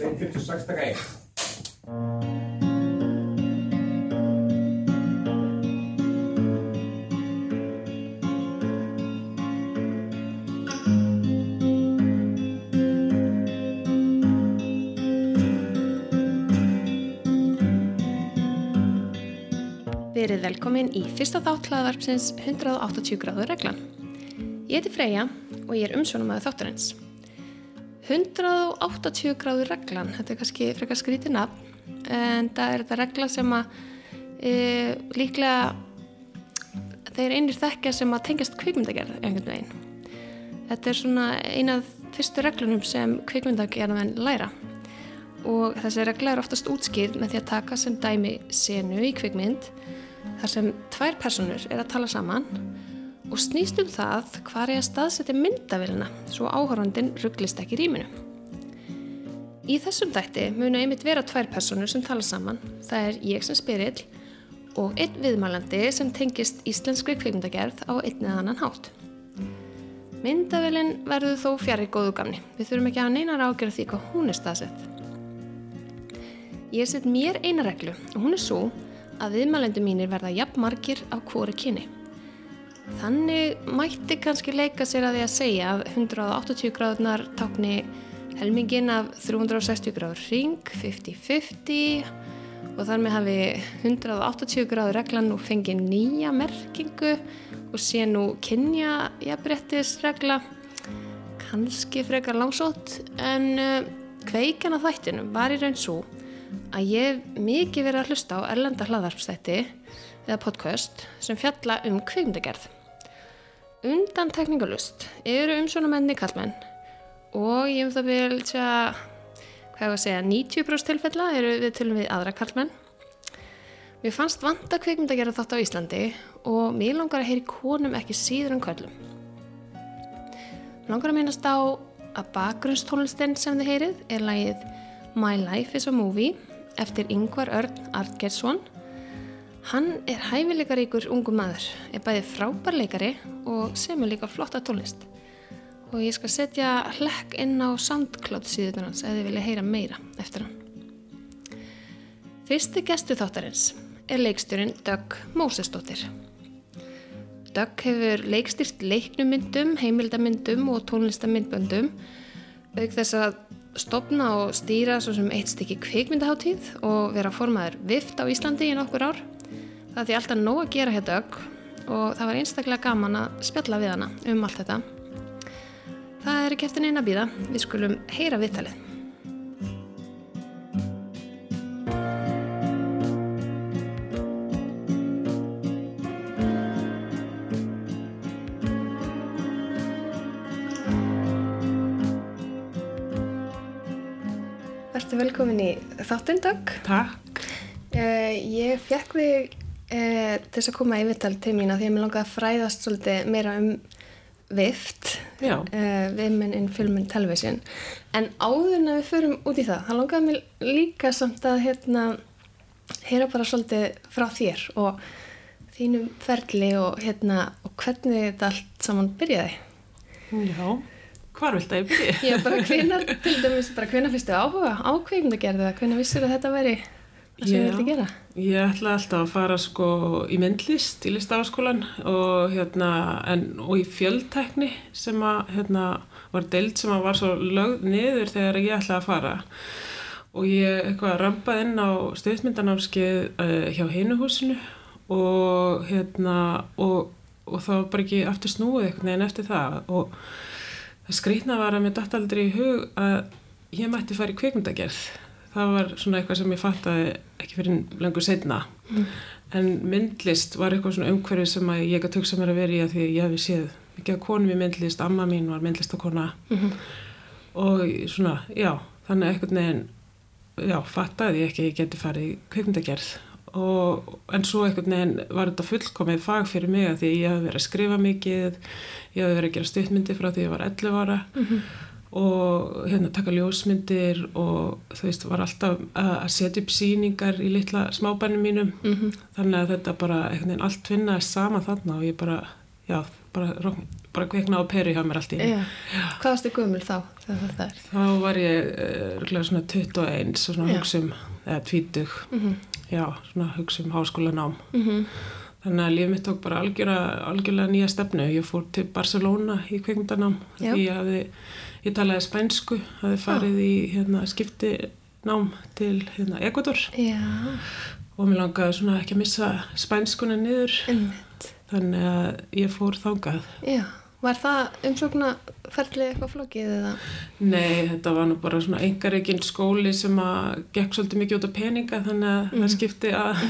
256 taka 1. Verið velkomin í fyrsta þátt hlaðvarpsins 180 gráður reglan. Ég heiti Freyja og ég er umsjónumæðu þátturins. 180 gráður reglan, þetta er kannski frekar skrítið nafn, en það er þetta regla sem að e, líklega þeir einir þekkja sem að tengjast kvikmyndagerð einhvern veginn. Þetta er svona einað fyrstu reglunum sem kvikmyndagerðamenn læra og þessi regla er oftast útskýrð með því að taka sem dæmi senu í kvikmynd þar sem tvær personur er að tala saman og snýst um það hvað er að staðsetja myndavélina svo áhörfandin rugglist ekki rýminu. Í þessum dætti munu einmitt vera tvær personur sem tala saman, það er ég sem spyrill og einn viðmælandi sem tengist íslenskri kvikmyndagerð á einn eða annan hátt. Myndavélin verður þó fjari góðu gamni, við þurfum ekki að neinar ágjöra því hvað hún er staðsett. Ég set mér eina reglu og hún er svo að viðmælendu mínir verða jafn margir af hvori kynni. Þannig mætti kannski leika sér að því að segja að 180 gráðunar tákni helmingin af 360 gráður ring, 50-50 og þar með hafi 180 gráður reglan nú fengið nýja merkingu og sé nú kynja jafnbrettisregla, kannski frekar langsótt en uh, kveikan af þættinum var í raun svo að ég mikið verið að hlusta á erlenda hlaðarpstætti eða podcast sem fjalla um kvikmyndagerð. Undan tekningalust eru umsjónamenni kallmenn og ég hef það vel tjá, hvað ég var að segja, 90% tilfella eru við til við aðra kallmenn. Mér fannst vanta kvikmyndagerð þátt á Íslandi og mér langar að heyri konum ekki síður en kvöllum. Mér langar að minnast á að bakgrunnstónlistinn sem þið heyrið er lagið My Life is a Movie eftir Yngvar Örn Artgersson. Hann er hæfileikaríkur ungu maður, er bæði frábærleikari og semur líka flotta tónlist. Og ég skal setja hlekk inn á SoundCloud síðunar hans ef þið vilja heyra meira eftir hann. Fyrsti gestu þáttarins er leikstjórin Doug Mósesdóttir. Doug hefur leikstýrt leiknumyndum, heimildamyndum og tónlistamyndböndum auk þess að stopna og stýra svo sem eitt stykki kvikmyndaháttíð og vera formaður vift á Íslandi í nokkur ár. Það því alltaf nóg að gera hérna ögg og það var einstaklega gaman að spjalla við hana um allt þetta. Það er ekki eftir neina býða, við skulum heyra viðtalið. Velkomin í þáttinn, Dögg. Takk. Uh, ég fekk þig til þess að koma í vittal til mín að því að mér langaði að fræðast svolítið meira um vift, Já. uh, Women in Film and Television. En áður en að við förum út í það, þá langaði mér líka samt að hérna, heyra bara svolítið frá þér og þínum ferli og, hérna, og hvernig þetta allt saman byrjaði. Já. Hvar vilt að ég byrja? Já, bara hvenar, til dæmis, bara hvenar fyrstu áhuga á kveikmyndagerðu eða hvenar vissir að þetta veri það sem Já. þú vildi gera? Ég ætla alltaf að fara sko í myndlist í listafaskólan og hérna en, og í fjöldtekni sem að hérna var deild sem að var svo lögð niður þegar ég ætlaði að fara. Og ég eitthvað rampaði inn á stöðmyndanámskeið uh, hjá heinuhúsinu og hérna og, og það var bara ekki aftur snúið einhvern veginn eftir það. Og það skrýtna var að mér dætt aldrei í hug að ég mætti fara í kvikmyndagerð það var svona eitthvað sem ég fattaði ekki fyrir lengur setna en myndlist var eitthvað svona umhverfi sem að ég gæti hugsa mér að vera í að því að ég hefði séð mikið af konum í myndlist, amma mín var myndlistakona Mhm. og svona, já, þannig að einhvern veginn já, fattaði ég ekki að ég geti farið í kvikmyndagerð. Og, en svo einhvern veginn var þetta fullkomið fag fyrir mig að því ég hef verið að skrifa mikið ég hef verið að gera stuttmyndir frá því ég var 11 ára og hérna taka ljósmyndir og þú veist, var alltaf að að setja upp síningar í litla smábænum mínum Mhm. þannig að þetta bara einhvern veginn allt finnaði sama þarna og ég bara, já, bara bara kvikna á peri hjá mér allt í einu. Hvað varstu gömul þá? Þá var ég uh, svona 21 og svona Já. hugsa um, eða 20, Mhm. já, svona hugsa um háskólanám. Mhm. Þannig að líf mitt tók bara algjörlega, algjörlega nýja stefnu. Ég fór til Barcelona í kvikmyndanám Já. því ég hafði, ég talaði spænsku, hafði farið í hérna, skiptinám til hérna, Ecuador Já, og mér langaði svona ekki að missa spænskuna niður. einmitt. Þannig að ég fór þángað. Já, var það umsókna ferlið eitthvað flókið eða? Nei, þetta var nú bara svona engareikinn skóli sem að gekk svolítið mikið út af peninga þannig að það skipti að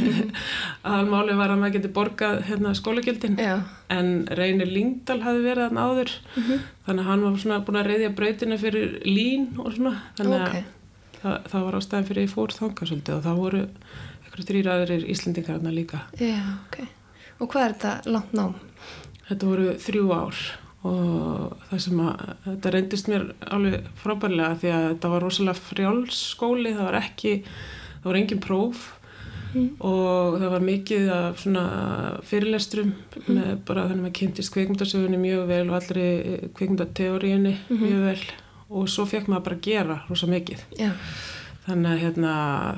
að máli var að maður geti borgað hérna, skólagjöldin Já. en Reynir Lingdal hafi verið hann áður þannig að hann var svona búin að reyðja brautina fyrir lín og svona þannig Ok. að það, það var ástæðan fyrir ég fór þangað svolítið og það voru eitthvað þrýraðurir Íslendingar þarna líka. Já, ok. Og hvað er þetta langt nám? Þetta voru þrjú ár og það sem að þetta reyndist mér alveg frábærlega því að þetta var rosalega frjálsskóli, það var ekki, það var engin próf. Og það var mikið af svona fyrirlestrum með bara þannig að maður kynntist kvikmyndasögunni mjög vel og allri kvikmyndateóriunni mjög vel. Og svo fekk maður bara gera rosa mikið. Já, Þannig að hérna,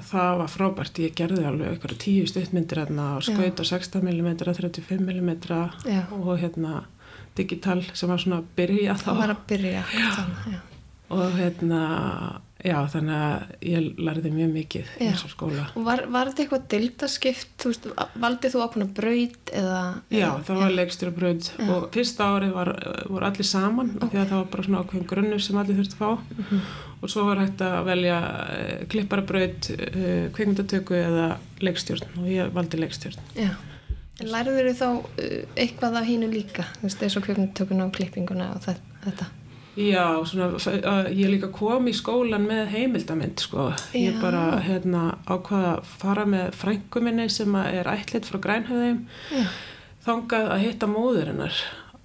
það var frábært, ég gerði alveg eitthvað tíu stuttmyndir hérna og skaut á 16 mm, 35 mm Já. og hérna digital sem var svona að byrja þá var að byrja. Þannig, já. og hérna, já þannig að ég lærði mjög mikið í Já. þessu skóla. Og var, var þetta eitthvað dildaskipt, valdið þú ákveðna braut eða? Já, það var leikstjóra brönd og fyrsta árið var, voru allir saman af því að það var bara svona ákveðin grunnur sem allir þurfti að fá Mhm. og svo var hægt að velja uh, klipparabraut, uh, kvikmyndatöku eða leikstjórn og ég valdi leikstjórn. Já. En lærður þau þá uh, eitthvað af hínu líka, þú veist, eins og kvipnutökuna og klippinguna og þe- þetta? Já, svona, ég líka kom í skólan með heimildamind, sko. Ég Já. bara, hérna, ákvaða að fara með frængu minni sem er ætlit frá grænhöfðum, þangað að hitta móður hennar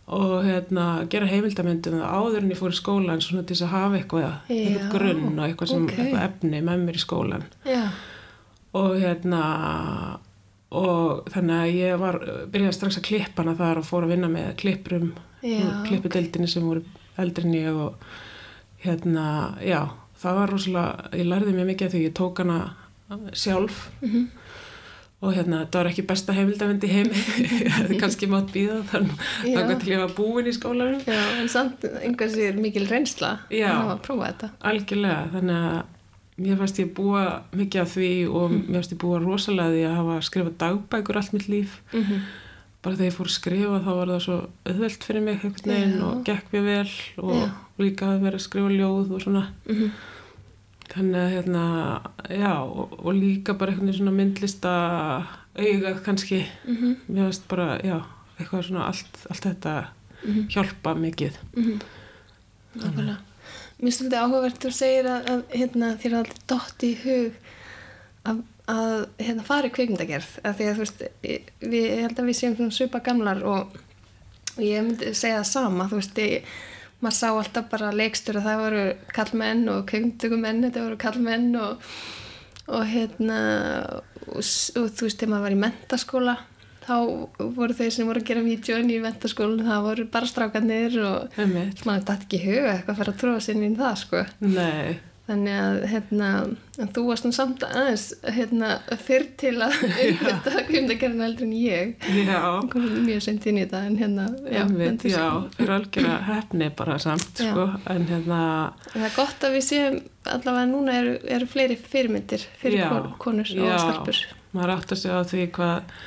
og hérna, gera heimildamindum áður en ég fór í skólan svona til að hafa eitthvað, eitthvað Já, grunn og eitthvað, sem, ok. eitthvað efni með mér í skólan. Já, Og hérna, og þannig að ég var, byrjaði strax að klippa hana þar og fór að vinna með klippurum, Já, klippudeldinni sem voru eldri en ég og hérna, já, það var rosalega, ég lærði mjög mikið því ég tók hana sjálf. Mhm. og hérna, það var ekki besta heimildavend í heimi, ég hefði kannski mátt býða þannig að til ég var búin í skólanum, já, en samt einhvers er mikil reynsla að hafa að prófa þetta. algjörlega, þannig að mér fannst ég búa mikið af því og Mhm. mér fannst ég búa rosalega því að hafa skrifað dagbækur allt mitt líf Mm -hmm. bara þegar ég fór að skrifa þá var það svo auðvelt fyrir mig Já. og gekk mér vel og Já. líka að vera að skrifa ljóð og svona Mhm. þannig að hérna, já og, og líka bara einhvern veginn svona myndlista augað kannski Mhm. mér finnst bara, já, eitthvað svona allt, allt þetta Mhm. hjálpa mikið Mhm. Nákvæmlega. Mér finnst þetta áhugavert þú segir að, að hérna, þér er aldrei dott í hug að, að hérna, fara í kvikmyndagerð. Af því að þú veist, við, ég held að við séum svipa gamlar og, og ég myndi segja það sama þú veist, ég, maður sá alltaf bara leikstur að það voru kallmenn og kvikmyndagumenn, þetta voru kallmenn og, og hérna og, og þú veist, þegar maður var í mentaskóla þá voru þeir sem voru að gera vídjón í mentaskólan, það voru bara strákanir og maður dætti ekki huga eitthvað að fara að tróða sér inn í það sko. Nei, þannig að hérna þú varst samt aðeins hérna fyrr til að umhverta kvimdagerðin eldri en ég. Já. Kom mjög sent inn í þetta en hérna já, Einmitt, já, fyrir algjörða hefni bara samt, Já. sko, en hérna það er gott að við séum allavega núna eru, eru fleiri fyrirmyndir fyrir Já, kon- konur og stelpur. Maður átt að segja á því hvað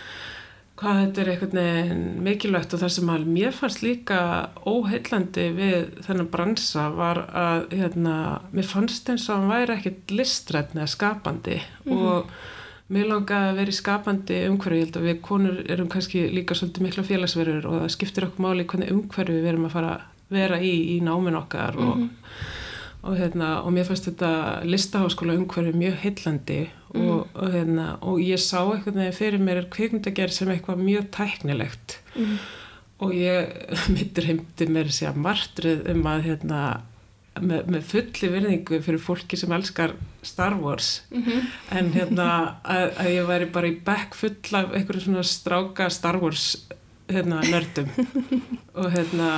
hvað þetta er einhvern veginn mikilvægt og það sem að mér fannst líka óheillandi við þennan bransa var að hérna, mér fannst eins og hann væri ekkit listrætni eða skapandi. Og mér langaði að vera í skapandi umhverju, ég held að við konur erum kannski líka svolítið mikla félagsverður og það skiptir okkur máli hvernig umhverju við erum að fara að vera í í námin okkar og og, hérna, og mér fannst þetta listaháskóla umhverfi mjög heillandi og, og, hérna, og ég sá einhvern veginn fyrir mér kvikmyndagerð sem eitthvað mjög tæknilegt Mhm. og ég mittur heimti mér sér martrið um að hérna, með, með fulli virðingu fyrir fólki sem elskar Star Wars Mhm. en hérna að, að ég væri bara í bekk full af einhverjum svona stráka Star Wars hérna, nördum og hérna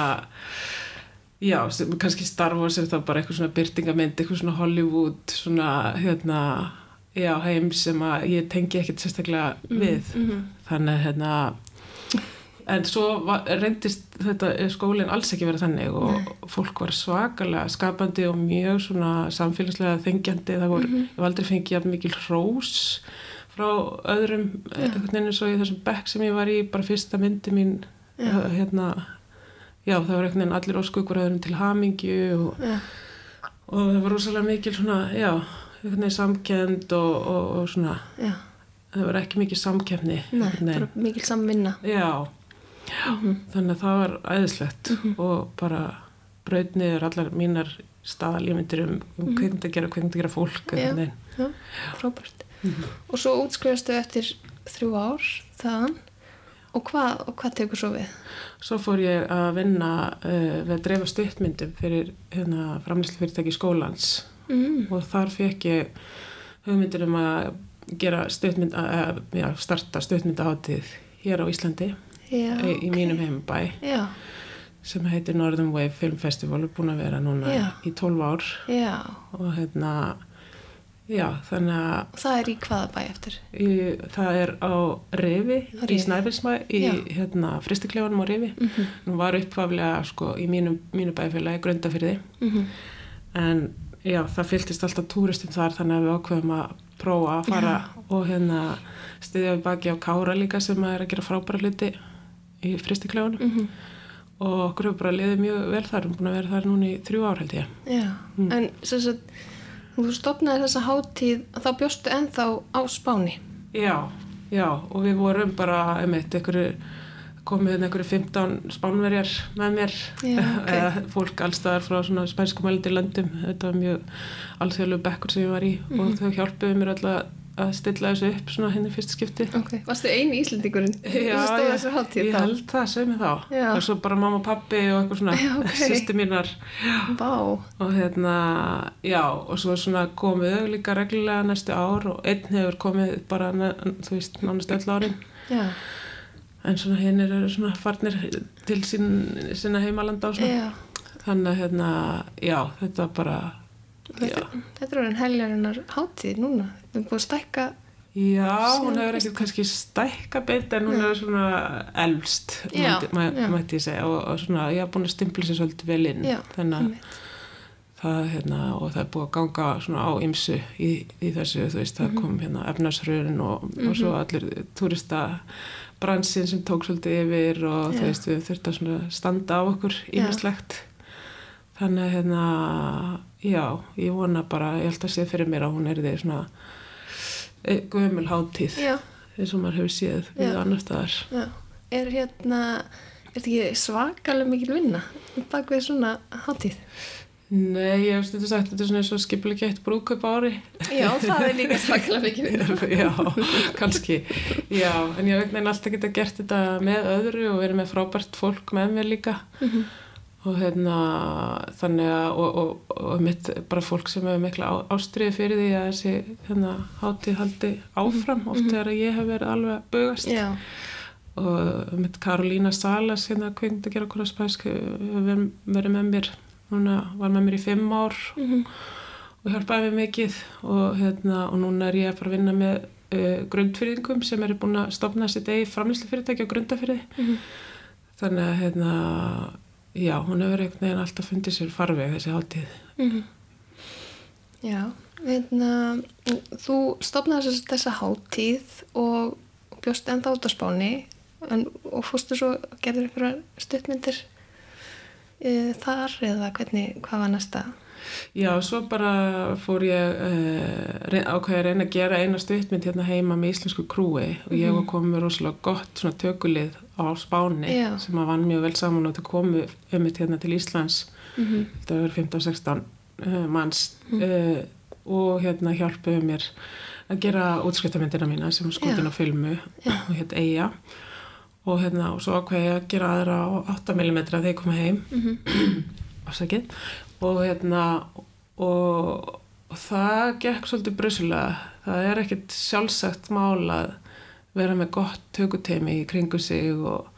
já, sem, kannski Star Wars er þá bara eitthvað svona byrtingamind, eitthvað svona Hollywood svona, hérna já, heim sem að ég tengi ekkert sérstaklega við. Mhm. þannig að hérna en svo var, reyndist þetta skólinn alls ekki verið þannig og fólk var svakalega skapandi og mjög svona samfélagslega þengjandi. Það voru, ég hef aldrei fengið mikil hrós frá öðrum einhvern veginn eins og í þessum bekk sem ég var í bara fyrsta myndi mín Já. hérna já það var einhvern veginn allir óskukur öðrum til hamingju og, Já. og það var rosalega mikil svona já, einhvern veginn samkend og, og, og svona Já. það var ekki mikil samkefni Nei, veginn. bara mikil samvinna. Já, já þannig að það var æðislegt og bara braut niður allar mínar staðalímyndir um, um kveikmynd að gera kveikmynd að gera fólk Já. Já, frábært. Og svo útskrifastu eftir þrjú ár þaðan og hvað, og hvað tekur svo við? Svo fór ég að vinna uh, við að dreifa stuttmyndum fyrir hérna, framlýslu fyrirtæki skólans. Mm. og þar fekk ég hugmyndir um að gera stuttmynd að, já, starta stuttmyndaháttið hér á Íslandi Já, í, í mínum heimabæ já, sem heitir Northern Wave Film Festival og er búin að vera núna í 12 ár. Og hérna já, þannig að það er í hvaða bæ eftir? í, það er á Rifi, í. Snæfellsmæ í Já. hérna fristiklefanum á Rifi Mm -hmm. hún var uppfaflega sko í mínu, mínu bæfélagi Grundafyrði Mm en já, það fylgtist alltaf túristum þar þannig að við ákveðum að prófa að fara og hérna stiðja við baki á Kára líka sem er að gera frábæra hluti í fristiklefanum -hmm. og okkur hefur bara liðið mjög vel þar, við erum búin að vera þar núna í þrjú ár held ég Já, Mm. en sem sagt, þú stopnaði þessa hátíð, þá bjóstu ennþá á Spáni. Já, já, og við vorum bara, einmitt, einhverju, komið hérna einhverju 15 spánverjar með mér, Já, ok. eða fólk allstaðar frá svona spænskumælindi löndum, þetta var mjög alþjóðlegu bekkur sem ég var í Mhm. og þau hjálpuðu mér alltaf að stilla þessu upp svona henni fyrsta skipti. Ok. Varstu eini Íslendingurinn? Já, Þú stóð ég, ég held það, segð mér þá. Já. Og svo bara mamma og pappi og eitthvað svona, Já, ok. sýsti mínar Vá, og hérna, já, og svo svona komið þau líka reglulega næstu ár og einn hefur komið bara, þú veist, nánast öll árin. já, En svona hinnir eru svona farnir til sín, sinna heimalanda og svona. já. Þannig að hérna, já, þetta bara, já. Þetta, þetta er orðin heljarinnar hátíð núna. Við erum búin að stækka, Já, hún hefur ekki kannski stækka beint en hún hefur svona elst, Já, mætti, ég segja. Og, og svona, ég haf búin að stimpla sér svolítið vel inn. já, Þannig að það, hérna, og það er búið að ganga svona á ymsu í, í þessu, þú veist, Mhm. það kom hérna efnarsröðun og, og svo allir túrista bransin sem tók svolítið yfir og Já. þú veist, við þurftum svona að standa á okkur Já. Þannig að hérna, já, ég vona bara, ég held að sé fyrir mér að hún er því svona eh, gömul hátíð, Já, eins og maður hefur séð við Já. annar staðar. já. Er hérna, er þetta ekki svakalega mikil vinna bak við svona hátíð? Nei, ég hef stundu sagt, þetta er svona eins og skipulega eitt brúkup ári. Já, það er líka svakalega mikil vinna. já, kannski já, en ég einhvern veginn alltaf geta gert þetta með öðru og verið með frábært fólk með mér líka Mhm. Og hérna þannig að og, og, og mitt bara fólk sem hefur mikla á, ástriði fyrir því að þessi hérna hátíð haldi áfram oft þegar ég hef verið alveg bugast. Já, og mitt Karolína Salas hérna kvingt að gera okkur að spæsk hefur verið með mér. Núna var með mér í fimm ár Mhm. og hjálpaði mér mikið. Og, hérna, og núna er ég að fara að vinna með uh, grundfyrðingum sem eru búin að stopna sitt eigi framlýslu fyrirtæki á grundafyrði Mhm. þannig að hérna, já, hún hefur einhvern veginn alltaf fundið sér farveg þessi hátíð Mhm. Já, veitna, þú stopnaði þess, þessa hátíð og, bjóst ennþá út á spáni en, og fórstu svo, gerður einhverjar stuttmyndir e, þar eða hvernig, hvað var næsta? Já, svo bara fór ég uh, ákveði að reyna að gera eina stuttmynd hérna heima með íslensku krúi. Og ég var komið með rosalega gott svona tökulið á Spáni Já. sem að vann mjög vel saman og þau komu um hérna til Íslands. Mm -hmm. þetta var 15-16 uh, manns uh, og hérna hjálpuðu mér að gera útskriftamyndina mína sem skotin á filmu og hérna Eija og hérna og svo ákveði ég að gera aðra á 8 mm þegar ég kom heim. Afsakið og hérna og, og það gekk svolítið brusulega það er ekkert sjálfsagt mál að vera með gott tökuteimi í kringu sig og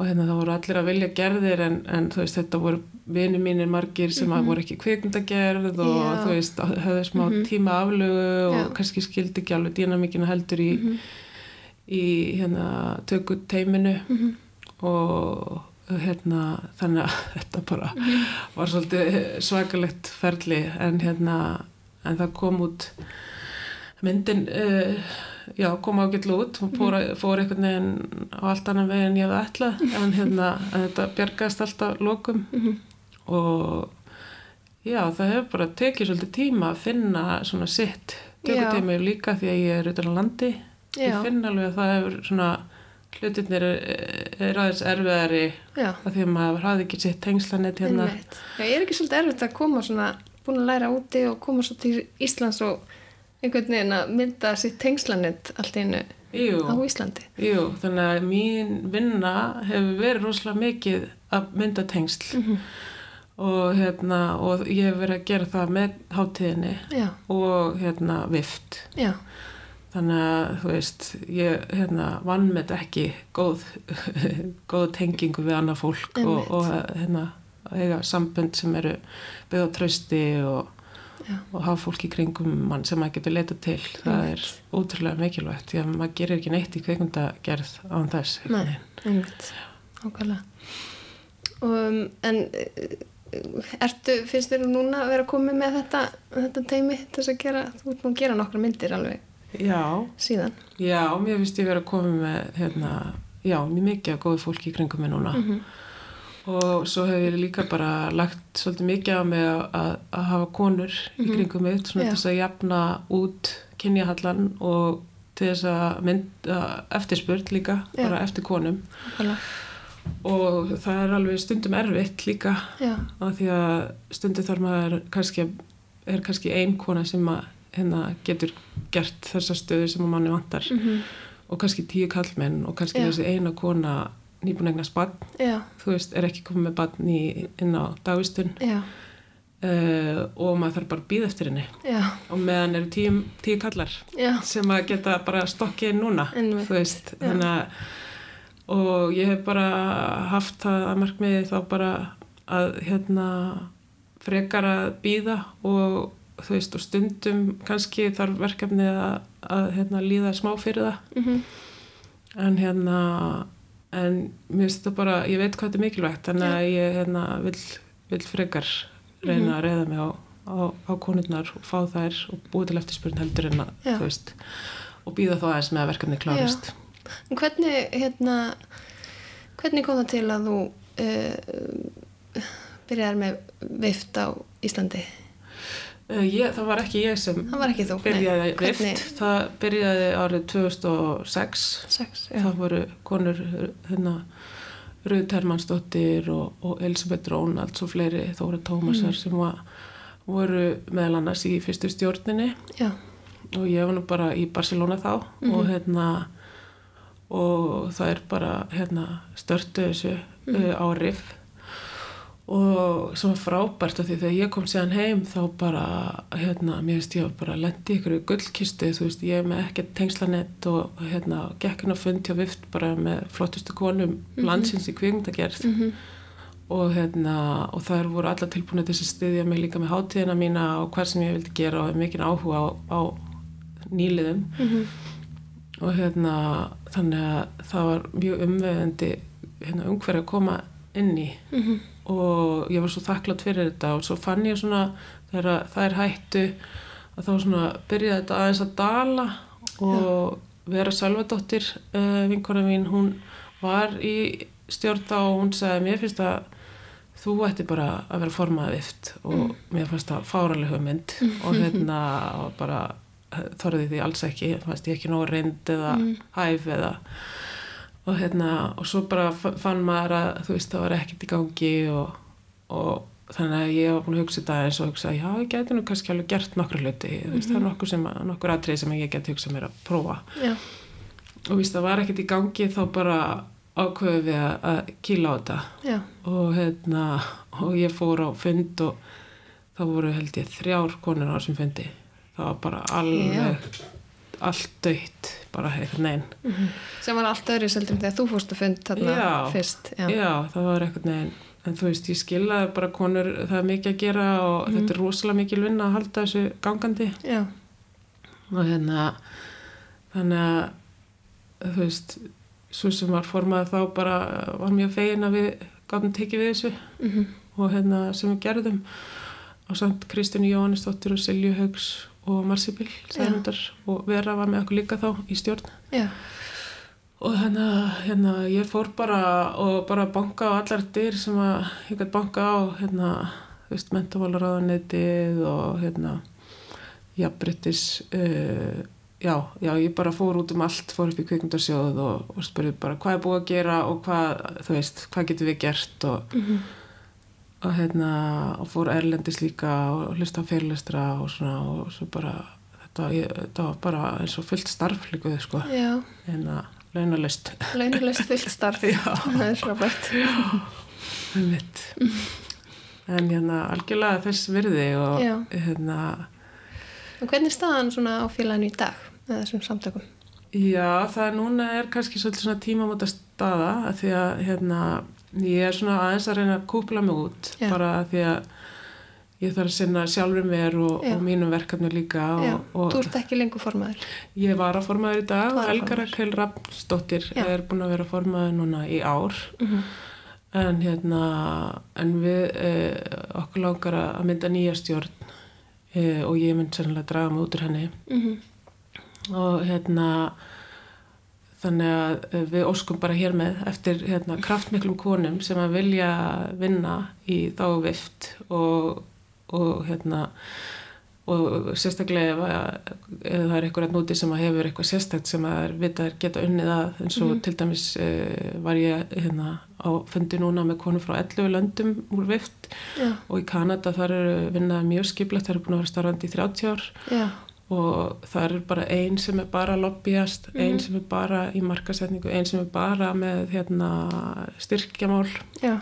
og hérna það voru allir að vilja gerðir en, en þú veist þetta voru vini mínir margir sem að voru ekki kvikmyndagerð og. Já. þú veist höfðu smá tíma aflögu og. Mhm. kannski skildi ekki alveg dýnamíkina heldur í, í hérna tökut teiminu Mhm. og hérna þannig að þetta bara Mhm. var svolítið svakalegt ferli. En hérna en það kom út myndin uh, já, kom ágætlu út. Hún fór, fór einhvern veginn á allt annan veginn ég hefði ætlað. En hérna en þetta bjargaðist alltaf lokum. Og já, það hefur bara tekið svolítið tíma að finna svona sitt. Tökutími líka því að ég er utan á landi. Já. ég finn alveg að það hefur svona hlutirnir er, er aðeins erfiðari að því að maður hafði ekki sitt tengslanett hérna. Já, ég er ekki svolítið erfitt að koma svona, búin að læra úti og koma svo til Íslands og einhvern veginn að mynda sitt tengslanett allt einu Jú, á Íslandi. jú, þannig að mín vinna hefur verið rosalega mikið að mynda tengsl. Mhm. og hérna og ég hef verið að gera það með hátíðinni Já, og hérna vift. Já, þannig að þú veist ég hérna vann með ekki góð góð tengingu við annað fólk og, Einmitt. og hérna að eiga sambönd sem eru byggð á trausti og, og hafa fólk í kringum mann sem maður getur leita til. Það er ótrúlega mikilvægt því að maður gerir ekki neitt í kveikmyndagerð án þess nei, einmitt, ákvæmlega. Um, en eh, ertu, finnst þér núna að vera komið með þetta, þetta teimi þess að gera, þú ert nú að gera nokkra myndir alveg Já, síðan. já, mér finnst ég vera að koma með hérna, já, mjög mikið af góðu fólki í kringum mig núna Mhm. og svo hef ég líka bara lagt svolítið mikið á mig að, að, að hafa konur í kringum mig svona Mhm. Til þess að jafna út kynjahallan og til þess að mynda eftirspurt líka, Já. bara eftir konum Ákvæmlega, og það er alveg stundum erfitt líka af því að stundum þarf maður kannski er kannski ein kona sem að hérna getur gert þessa stöðu sem manni vantar. Mhm, og kannski tíu kallmenn og kannski Já. þessi eina kona barn, já, þú veist, er ekki komið með barn í, inn á dagvistun. Já, uh, og maður þarf bara að býða eftir henni. Já, og meðan eru tíu, tíu kallar já, sem að geta bara stokkið núna Einmitt. þú veist, þannig að og ég hef bara haft það að markmiði þá bara að hérna frekar að býða og þú veist og stundum kannski þarf verkefni að, að hérna, líða smá fyrir það. Mhm, en hérna en mér finnst það bara, ég veit hvað þetta er mikilvægt þannig að ég hérna vil, vil frekar reyna að reyða mig á, á, á konurnar og fá þær og búið til eftirspurn heldur en að þú veist og býða þá aðeins með að verkefni klárist En hvernig, hérna, hvernig kom það til að þú uh, byrjaðir með vift á Íslandi? Uh, ég, það var ekki ég sem ekki þú? byrjaði Hvernig? það byrjaði árið 2006 Sex, það voru konur hérna Rauð Termansdóttir og, og Elisabeth Rónalds og fleiri Þóra Tómasar Mm. sem var, voru meðal annars í fyrstu stjórninni Já, og ég var nú bara í Barcelona þá Mhm. og hérna og það er bara hérna störtu þessu Mhm. uh, á riff og sem var frábært af því þegar ég kom síðan heim þá bara hérna, mér finnst ég að bara lendi ykkur í gullkistu, þú veist, ég er með ekkert tengslanett og hérna gekkin að fundi á vift bara með flottustu konum landsins í kvikmyndagerð. Mhm, og hérna og þær voru alla tilbúinu til að styðja mig líka með hátíðina mína og hvað sem ég vildi gera og mikið áhuga á, á nýliðum mhm, og hérna þannig að það var mjög umveðandi hérna, umhverju að koma inn í. Mhm, og ég var svo þakklátt fyrir þetta og svo fann ég svona þegar það er hættu að þá svona byrjaði þetta aðeins að dala og Vera Salvadóttir uh, vinkona mín, hún var í stjórn þá og hún sagði mér finnst að þú ætti bara að vera formaði vift og mér fannst það fáraleg hugmynd og hérna bara þorði því alls ekki, fannst ég ekki nóg reynd eða hæf eða og hérna og svo bara fa- fann maður að þú veist það var ekkert í gangi og, og þannig að ég var búin að hugsa þetta eins og hugsa já ég gæti nú kannski alveg gert nokkra hluti þú veist það er nokkur, sem, nokkur atrið sem ég geti hugsað mér að prófa. Já, og víst það var ekkert í gangi þá bara ákveðu við að, að kýla á þetta. Já, og hérna og ég fór á fund og það voru held ég þrjár konur á þessum fundi. Það var bara alveg allt dött bara eitthvað neginn sem var allt öðru seldur þegar þú fórst að fund þarna Já. fyrst já. Já, það var eitthvað neginn en þú veist, ég skilða bara konur það er mikið að gera og þetta er rosalega mikil vinna að halda þessu gangandi Já. og hérna þannig að þú veist svo sem var formað þá bara var mjög fegin að við gáðum tekið við þessu Mhm. og hérna sem við gerðum og samt Kristínu Jóhannesdóttir og Silju Haugs og Marsibil og Vera var með okkur líka þá í stjórn Já. og hérna, hérna ég fór bara og bara banka á allar dyr sem að ég gæti banka á hérna, mentamálaráðanetið og hérna jafnbryttis uh, já, já, ég bara fór út um allt fór upp í kvikmyndarsjóð og, og spurði bara hvað er búið að gera og hvað þú veist, hvað getum við gert og, Mhm. Og hérna og fór erlendis líka og hlusta fyrirlestra og svona og svo bara þetta, ég, þetta var bara eins og fullt starf líka sko, Já. hérna launalist Launulegt fullt starf. Það er frábært. En hérna algjörlega þess virði og Já. hérna Og hvernig er staðan svona á félaginu í dag með þessum samtökum? já það núna er kannski svolítið svona tímamóta staða að því að hérna ég er svona aðeins að reyna að kúpla mig út Já. bara að því að ég þarf að sinna sjálfur mér og, og mínum verkefni líka og, og Þú ert ekki lengur formaður. ég var að formaður í dag. Helga Rakel Rappsdóttir er búin að vera formaður núna í ár Mhm. en hérna en við eh, okkur langar að mynda nýja stjórn eh, og ég mynd sannlega draga mig út úr henni Mhm. og hérna þannig að eh, við óskum bara hér með eftir hérna, kraftmiklum konum sem að vilja vinna í þá vift og, og hérna og sérstaklega ef, að, ef það er einhverja núti sem að hefur eitthvað sérstakt sem að vitað geta unnið að eins og til dæmis uh, var ég hérna á fundi núna með konu frá 11 löndum úr vift Já. og í Kanada þar eru vinnað mjög skiplegt, það eru búin að vera starfandi í 30 ár Já. Og það er bara ein sem er bara lobbyjast, ein sem er bara í markasetningu, ein sem er bara með hérna, styrkjamál Já.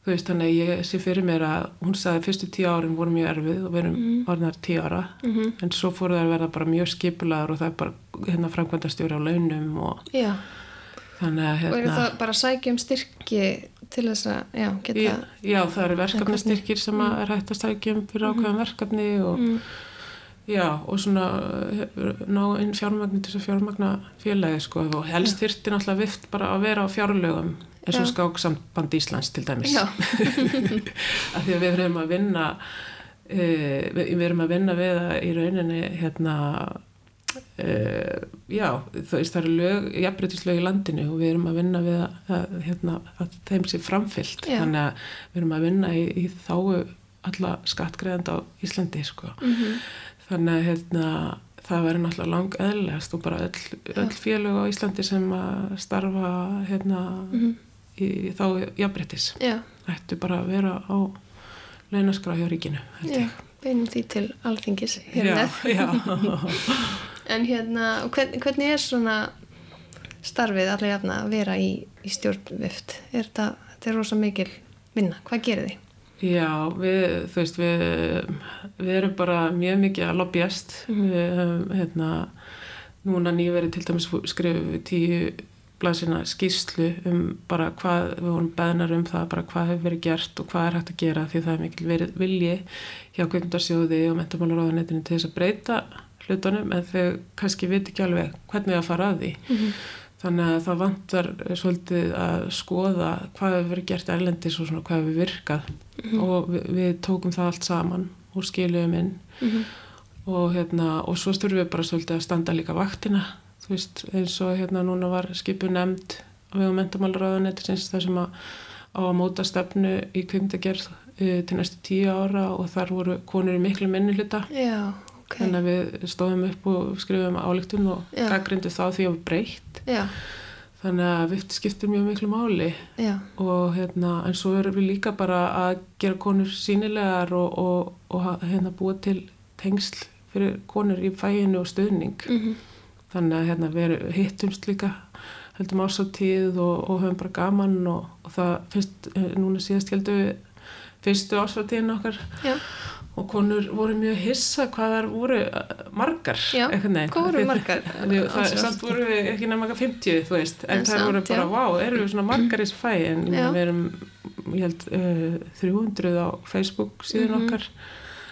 þú veist þannig ég sé fyrir mér að hún sagði fyrstu tíu árin voru mjög erfið og við erum mm. orðinar tíu ára Mhm. en svo fóru það að verða bara mjög skipulaður og það er bara hérna framkvæmdastjóri á launum og Já. þannig að Og eru hérna það bara að sækja um styrki til þess að, já, geta... Já, já, það eru verkefnastyrkir sem að er hægt að stækja um fyrir ákveðan verkefni og Mm. Já, og svona eh, ná inn fjármagni til þess að fjármagna félagi sko og helst þyrfti náttúrulega vift bara að vera á fjárlögum eins og skáksamband Íslands til dæmis af því að við erum að vinna e, við, við erum að vinna við að í rauninni hérna e, já, það eru lög, jafnbreytislög í landinu og við erum að vinna við að, að, hérna, að þeim sé framfyllt Já. þannig að við erum að vinna í, í þáu alla skattgreðanda á Íslandi sko. Mhm. Þannig að hérna, það verður náttúrulega lang eðlegast og bara öll, öll félög á Íslandi sem að starfa hérna, Mhm. í þá jafnbreytis Já. ættu bara að vera á launaskrá hjá ríkinu Já. Beinum því til alþingis hér já, já. En hérna, hvern, hvernig er svona starfið allir jafna að vera í, í stjórnvift? Er þetta, þetta er rosa mikil vinna. Hvað gerir þið? Já, við, þú veist við, við erum bara mjög mikið að lobbyast. Við höfum hérna núna nýverið til dæmis skrifum við tíu blaðsina skýrslu um bara hvað, við vorum beðnar um það bara hvað hefur verið gert og hvað er hægt að gera því það er mikil verið vilji hjá kveikmyndarsjóði og mentamálaráðanetinu til þess að breyta hlutunum en þau kannski viti ekki alveg hvernig að fara að því þannig að það vantar svolítið að skoða hvað hefur verið gert erlendis og svona hvað hefur virkað. Og við, við tókum það allt saman og skiluðum inn. Mhm. og, hérna, og svo styrfum við bara svolítið að standa líka vaktina. Þú veist eins og hérna núna var skipu nefnd við á mentamálaráðanetisins þar sem að á að móta stefnu í kvimdagerð uh, til næstu tíu ára og þar voru konur í miklu minni hluta Já, ok. þannig að við stóðum upp og skrifum álíktun og gaggrindu þá því að við breytt. Já, þannig að vift skiptir mjög miklu máli. Já, og hérna en svo erum við líka bara að gera konur sínilegar og, og, og hérna búa til tengsl fyrir konur í fæinu og stuðning. Mhm, þannig að hérna við hittumst líka heldum ásáttíð og, og höfum bara gaman og, það fyrst, eh, núna síðast heldum við fyrstu ásáttíðin okkar. Já, og konur voru mjög hissa hvað þar voru uh, margar Já, hvað voru margar? Samt voru við ekki eitthvað 50 þú veist, en, En það voru bara, já. vá, eru við svona margar í þessu fæ en Já. við erum, ég held uh, 300 á Facebook síðan Mhm. okkar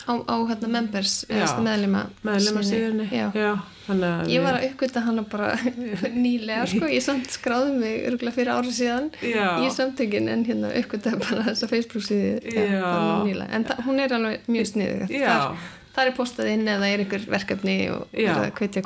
á, á hérna members meðlima meðlema síðunni. Ég var að uppgöta hana bara nýlega sko, ég samt skráði mig örgulega fyrir ára síðan Já. í samtökin en hérna uppgötaði bara þessa Facebook síðu. En hún er alveg mjög sniðug. Já. þar, þar er postað inn eða er einhver verkefni og hvetja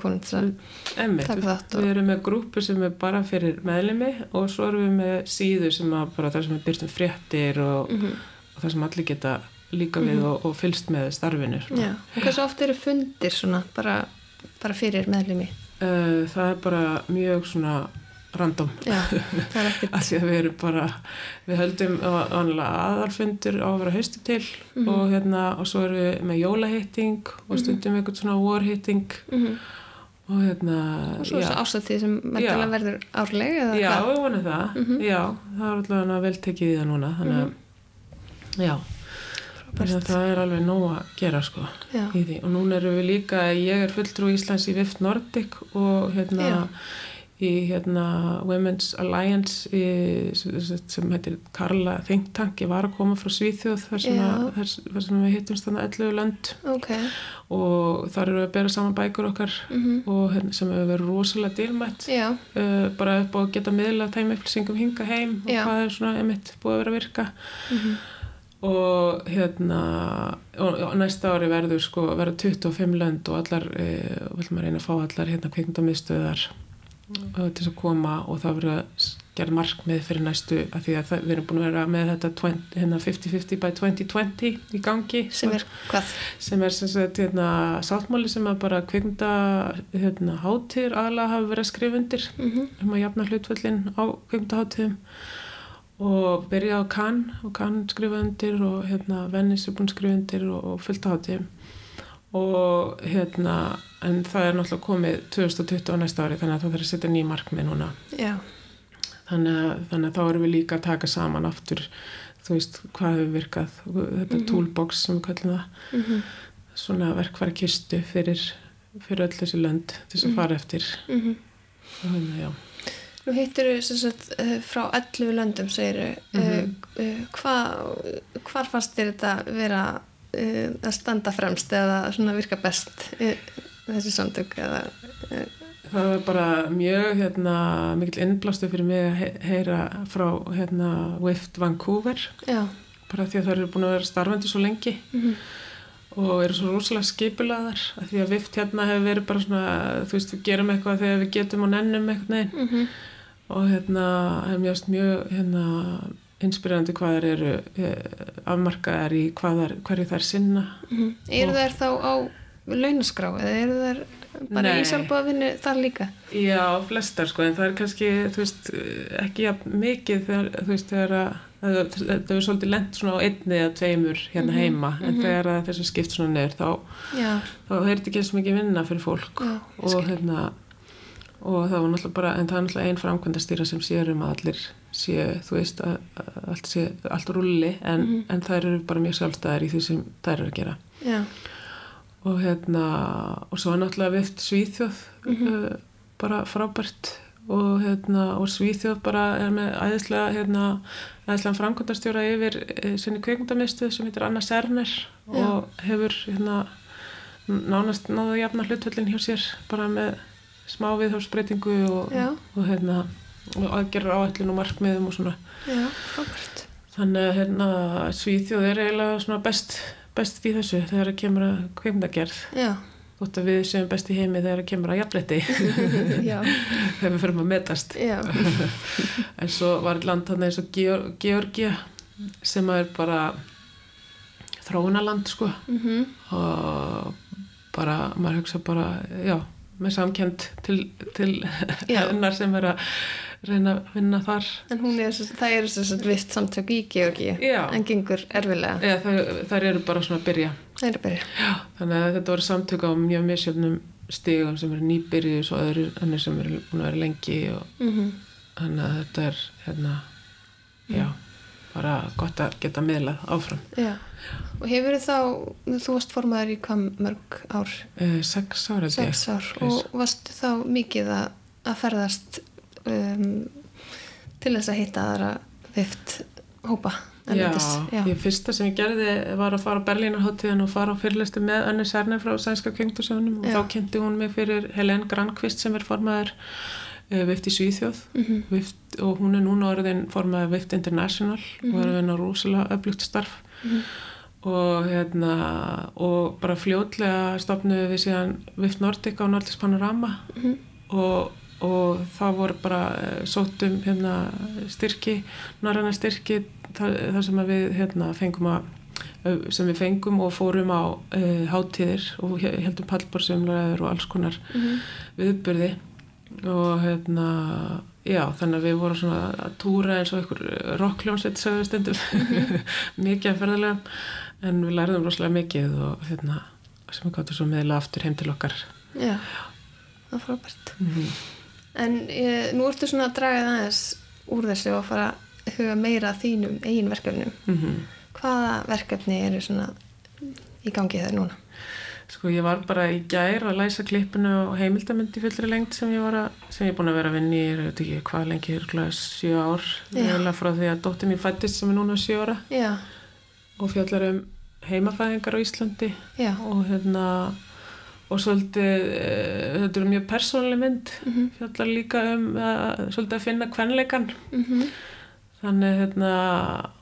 taka við, þátt og- við erum með grúpu sem er bara fyrir meðlimi og svo erum við með síður sem bara sem er byrtum fréttir og, Mhm. og það sem allir geta líka við og, og fylst með svona. Já, og hversu oft eru fundir svona bara, bara fyrir meðlimi Uh, það er bara mjög svona random Já, það er við erum bara við höldum aðalfundur á að vera haustu til Mhm. og hérna og svo erum við með jólahitting og stundum eitthvað svona warhitting Mhm. og hérna og svo já. þessu ásatíð sem verður árleg Já, hvað? við vonum það. Mhm. Já, það er allavega vel tekið í það núna. Þannig að, já, þannig að það er alveg nóg að gera sko Já. í því. Og núna erum við líka, ég er fulltrú Íslands í Vift Nordic og hérna Já. í hérna Women's Alliance í, sem heitir Karla Think Tank. Ég var að koma frá Svíþjóð þar sem, að, þar, þar sem við hittumst þannig 11 lönd Ok, og þar eru við að bera saman bækur okkar Mhm. og hérna, sem hefur verið rosalega dýrmætt uh, bara upp á að geta miðla þeim upplýsingum hinga heim og Já. hvað er svona einmitt búið að vera að virka Mhm. Og hérna og, næsta ári verður sko verður 25 lönd og allar uh, viljum að reyna að fá allar hérna kveikmyndamiðstöðar uh, til þess að koma og það verður að gera markmið fyrir næstu af því að það, við erum búin að vera með þetta 20, hérna 50-50 by 2020 í gangi sem er hvað? sem er sem sagt hérna sáttmáli sem að bara kveikmynda hérna hátir aðalega hafa verið að skrifa undir Mhm. um að jafna hlutvöllin á kveikmyndaháttíðum og byrja á Cannes og Cannes skrifa undir og hérna Venice er búin að skrifa undir og, og fullt á háttíðum og hérna en það er náttúrulega komið 2020 á næsta ári þannig að það þarf að setja ný markmið núna. Já, þannig að, þannig að þá erum við líka að taka saman aftur þú veist hvað hefur virkað. Þetta Mhm. toolbox sem við kallum það. Mhm, svona verkfæra kistu fyrir, fyrir öll þessi lönd til þess að Mhm. fara eftir. Mhm. Og hérna, já. Nú hittir sagt eh, frá 11 löndum segir Mhm. hvað hvar fannst þér þetta vera að standa fremst eða virka best þessi samtök eða það var bara mjög hérna, mikil innblástu fyrir mig að he heyra frá hérna, WIFT Vancouver. Já, bara því að það eru búin að vera starfandi svo lengi mhm, og eru svo rosalega skipulaðar af því að WIFT hérna hefur verið bara svona þú veist, við gerum eitthvað þegar við getum og nennum eitthvað neginn mhm, og hérna er mjög, mjög hérna, inspirerandi hvað þær eru eh, afmarkaðar í þær, hverju þær sinna mhm. eru Og- þær þá á launaskrá eða eru þær bara Nei. í sjálfbáðvinni þar líka Já, flestar sko, en það er kannski, veist, ekki jafn mikið þegar, veist, þegar að það það er svolítið lent svona á einni eða tveimur hérna Mhm, heima, en mhm. þegar að þessu skipt svona neður, þá, þá er þetta ekki eins mikið vinna fyrir fólk já, og hérna, og það var náttúrulega bara, en það er náttúrulega ein framkvæmdastýra sem sér um að allir séu, þú veist, að, að allt sé, allt rulli, en, Mhm. en þær eru bara mjög sjálfstæðar í því sem þær eru að gera já, og hérna og svo náttúrulega vift Svíþjóð Mhm. uh, bara frábært og hérna og Svíþjóð bara er með æðislega hérna æðislega framkvæmdastjóra yfir uh, sinni kveikmyndamistuð sem heitir Anna Serner og hefur hérna nánast náðu jafna hlutvöllin hjá sér bara með smá viðhófsbreytingu og, og hérna og aðgerra áætlun og markmiðum og svona. Já, þannig að hérna Svíþjóð er eiginlega best best í þessu þegar það kemur að kveikmyndagerð já, þótt að við séum best í heimi þegar það kemur að jafnletti já, þegar við förum að metast. En svo var land hann eins og Geor Georgia sem er bara þróunaland sko. Mhm, og bara, maður hugsa bara já, með samkend til, til hennar sem er að reyna að vinna þar En er, það eru þess að vist samtök í Georgi Já. en gengur erfilega. þær eru bara svona að byrja að byrja. Já, þannig að þetta voru samtök á mjög misjöfnum stigum sem eru nýbyrjus og öðru önnur sem eru búin að vera lengi og Mm þannig að þetta er hérna, bara gott að geta miðlað áfram Já. Og hefur þá, þú varst formaður í hvað mörg ár? uh, sex ára. Sex ár. Og varstu þá mikið að, að ferðast um, til þess að hitta aðra vift hópa? Já? Já. ég fyrsta sem ég gerði var að fara á Berlínarháttíðan og fara á fyrirlistu með Önni Særni frá Sænska kengtusjónum og Já. þá kynnti hún mig fyrir Helen Grankvist sem er formaður Vift í Svíþjóð Mhm. Vift, og hún er núna orðin formaður Vift International Mhm. og er að vinna rosalega öflugt starf og hérna og bara fljótlega stopnuðu við síðan Vift Nordic á Nordics Panorama Mhm. og, og það voru bara eh, sóttum hérna styrki, norræna styrki þar, þar sem við hérna fengum að eh, sem við fengum og fórum á uh, hátíðir og he- heldum pallborsumlaður og alls konar Mhm. Og hérna já, þannig að við vorum svona að túra eins og einhver rockljónsveit sögðu stundum mikið að ferðalega en við lærðum rosalega mikið og hérna sem við gáttum svo meðla aftur heim til okkar Já, það er frábært. mm En e, nú ertu svona að draga það aðeins úr þessu og fara að huga meira þínum eigin verkefnum. -hmm. Hvaða verkefni eru svona í gangi þegar núna? Sko ég var bara í gær að læsa klippinu og heimildamindi fullri lengt sem ég var að, sem ég er búin að vera að vinni í, ég veit ekki hvað lengi, örgulega sjö ár, eiginlega frá því að dóttir mín fættist sem er núna sjö ára. Já, og fjallar um heimafæðingar á Íslandi. Já, og hérna og svolítið, e, þetta er mjög persónlega mynd, Mhm. fjallar líka um að, svolítið að finna kvenleikan mhm, þannig hérna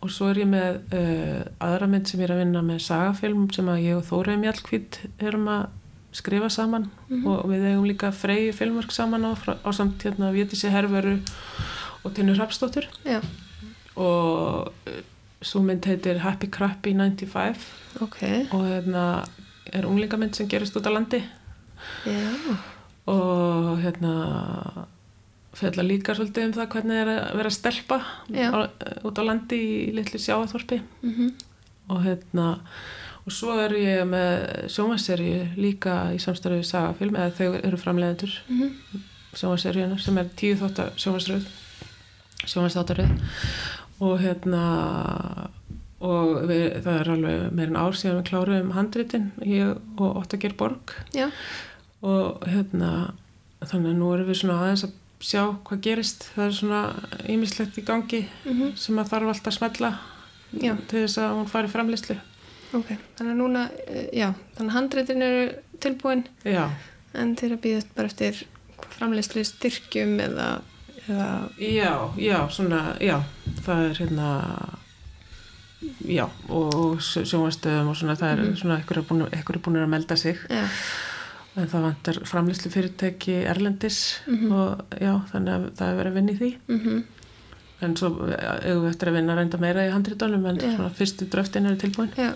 og svo er ég með uh, aðra mynd sem ég er að vinna með sagafilm sem að ég og Þórið Mjallkvít erum að skrifa saman og við eigum líka freyju filmverk saman á, á samt hérna Vétissi Herveru og Tinnur Hrafsdóttur já, og uh, svo mynd heitir Happy Crappy 95 ok, og hérna er unglingamynd sem gerist út á landi. Já, og hérna fjalla líka svolítið um það hvernig er að vera stelpa Já. á, út á landi í litlu sjáaþorpi mhm, og hérna og svo er ég með sjómaserju líka í samstarfið sagafilm eða þau eru framleiðendur mhm, sjómaseríuna sem er tíu þáttar sjómasröð sjómasþáttaröð og hérna og við, það er alveg meirinn ár síðan við kláruðum handritin ég og Ottager Borg já, og hérna þannig að nú erum við svona aðeins að sjá hvað gerist. Það er svona ýmislegt í gangi mhm, sem að þarf alltaf að smetla Já. til þess að hún fari framleyslu ok. Þannig að núna, eh, já, þannig að handreitin eru tilbúin. Já, en þeir að býðast bara eftir framleyslu styrkjum eða, eða, já, já, svona já, það er hérna já, og sjónvastöðum og svona það er svona ekkur er búin, er búin að melda sig. Já, en það vantar framleyslu fyrirtæki erlendis Mhm. og já, þannig að það er verið að vinna í því mhm, en svo eigum við eftir að vinna reynda meira í handritunum en Já. svona fyrstu dröftin eru tilbúin já.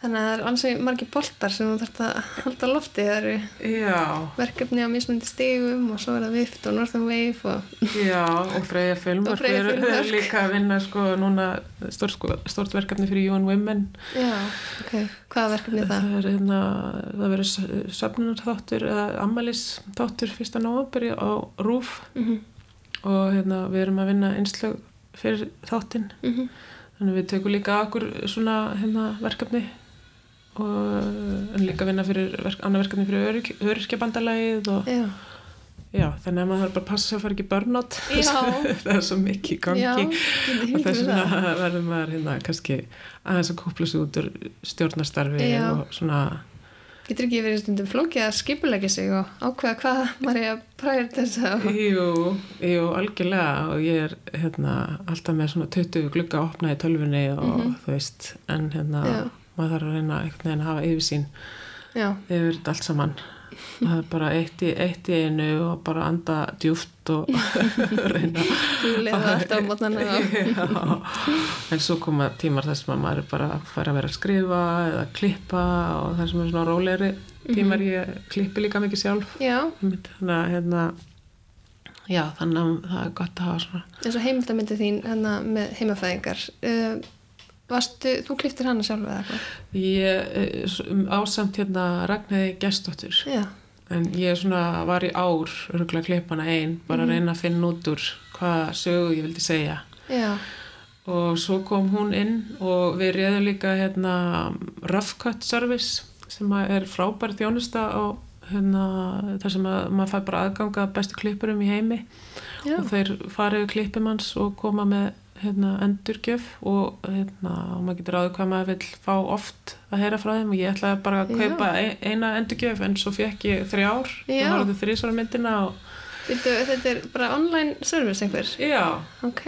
Þannig að það er ansið margir boltar sem þú þarfst að halda lofti. Það eru já, verkefni á mismundi stigum og svo er það Vift og Northern Wave og já, og Freyja erum Filmvörk. líka að vinna sko núna stórt, sko, verkefni fyrir UN Women. Já, ok, hvaða verkefni er það? það er hérna, það verður söfnunar þáttur eða ammalis þáttur fyrsta nóvamberi á RÚF Mhm, og hérna við erum að vinna einslög fyrir þáttinn. Mhm, þannig að við tökum líka að okkur svona hérna verkefni og líka vinna fyrir verk, annað verkefni fyrir öryrkjabandalagið og Já, já, þannig að maður þarf bara að passa að fara ekki börnátt það er svo mikið í gangi já, og þess vegna verður maður hérna kannski aðeins að kúpla sig út úr stjórnarstarfi Já. og svona Getur ekki verið stundum flókið að skipulegja sig og ákveða hvað maður er að præra þess að... Jú, jú, algjörlega og ég er hérna alltaf með svona 20 glugga að opna í tölfunni og Mhm. þú veist, en hérna Já. Maður þarf að reyna einhvern veginn að hafa yfirsýn Já, yfir þetta allt saman. Það er bara eitt í, eitt í einu og bara anda djúft og reyna en svo koma tímar þess að maður er bara að fara að vera að skrifa eða klippa og það sem er svona rólegri tímar ég klippi líka mikið sjálf. Já, þannig að hérna já, þannig að það er gott að hafa svona eins og heimildamindi þín hérna með heimafæðingar. Uh, varstu, þú kliftir hana sjálf eða eitthvað? ég eh, um, ásamt hérna Ragnæði gestóttur Já, en ég svona var í ár örgulega klippana einn, bara að reyna að finna út úr hvað sögu ég vildi segja. Já, og svo kom hún inn og við reyðum líka hérna Rough Cut Service sem er frábær þjónusta á hérna, þar sem að maður fær bara aðganga að bestu klippurum í heimi. Já. og þeir farið klippum hans og koma með hérna, endurgjöf og, hérna, og maður getur áður hvað maður vil fá oft að heyra frá þeim og ég ætlaði bara að Já. kaupa ein, eina endurgjöf en svo fekk ég þrjár Já. og horfði þrísvara myndina og Viltu, þetta er bara online service einhver? já, Ok,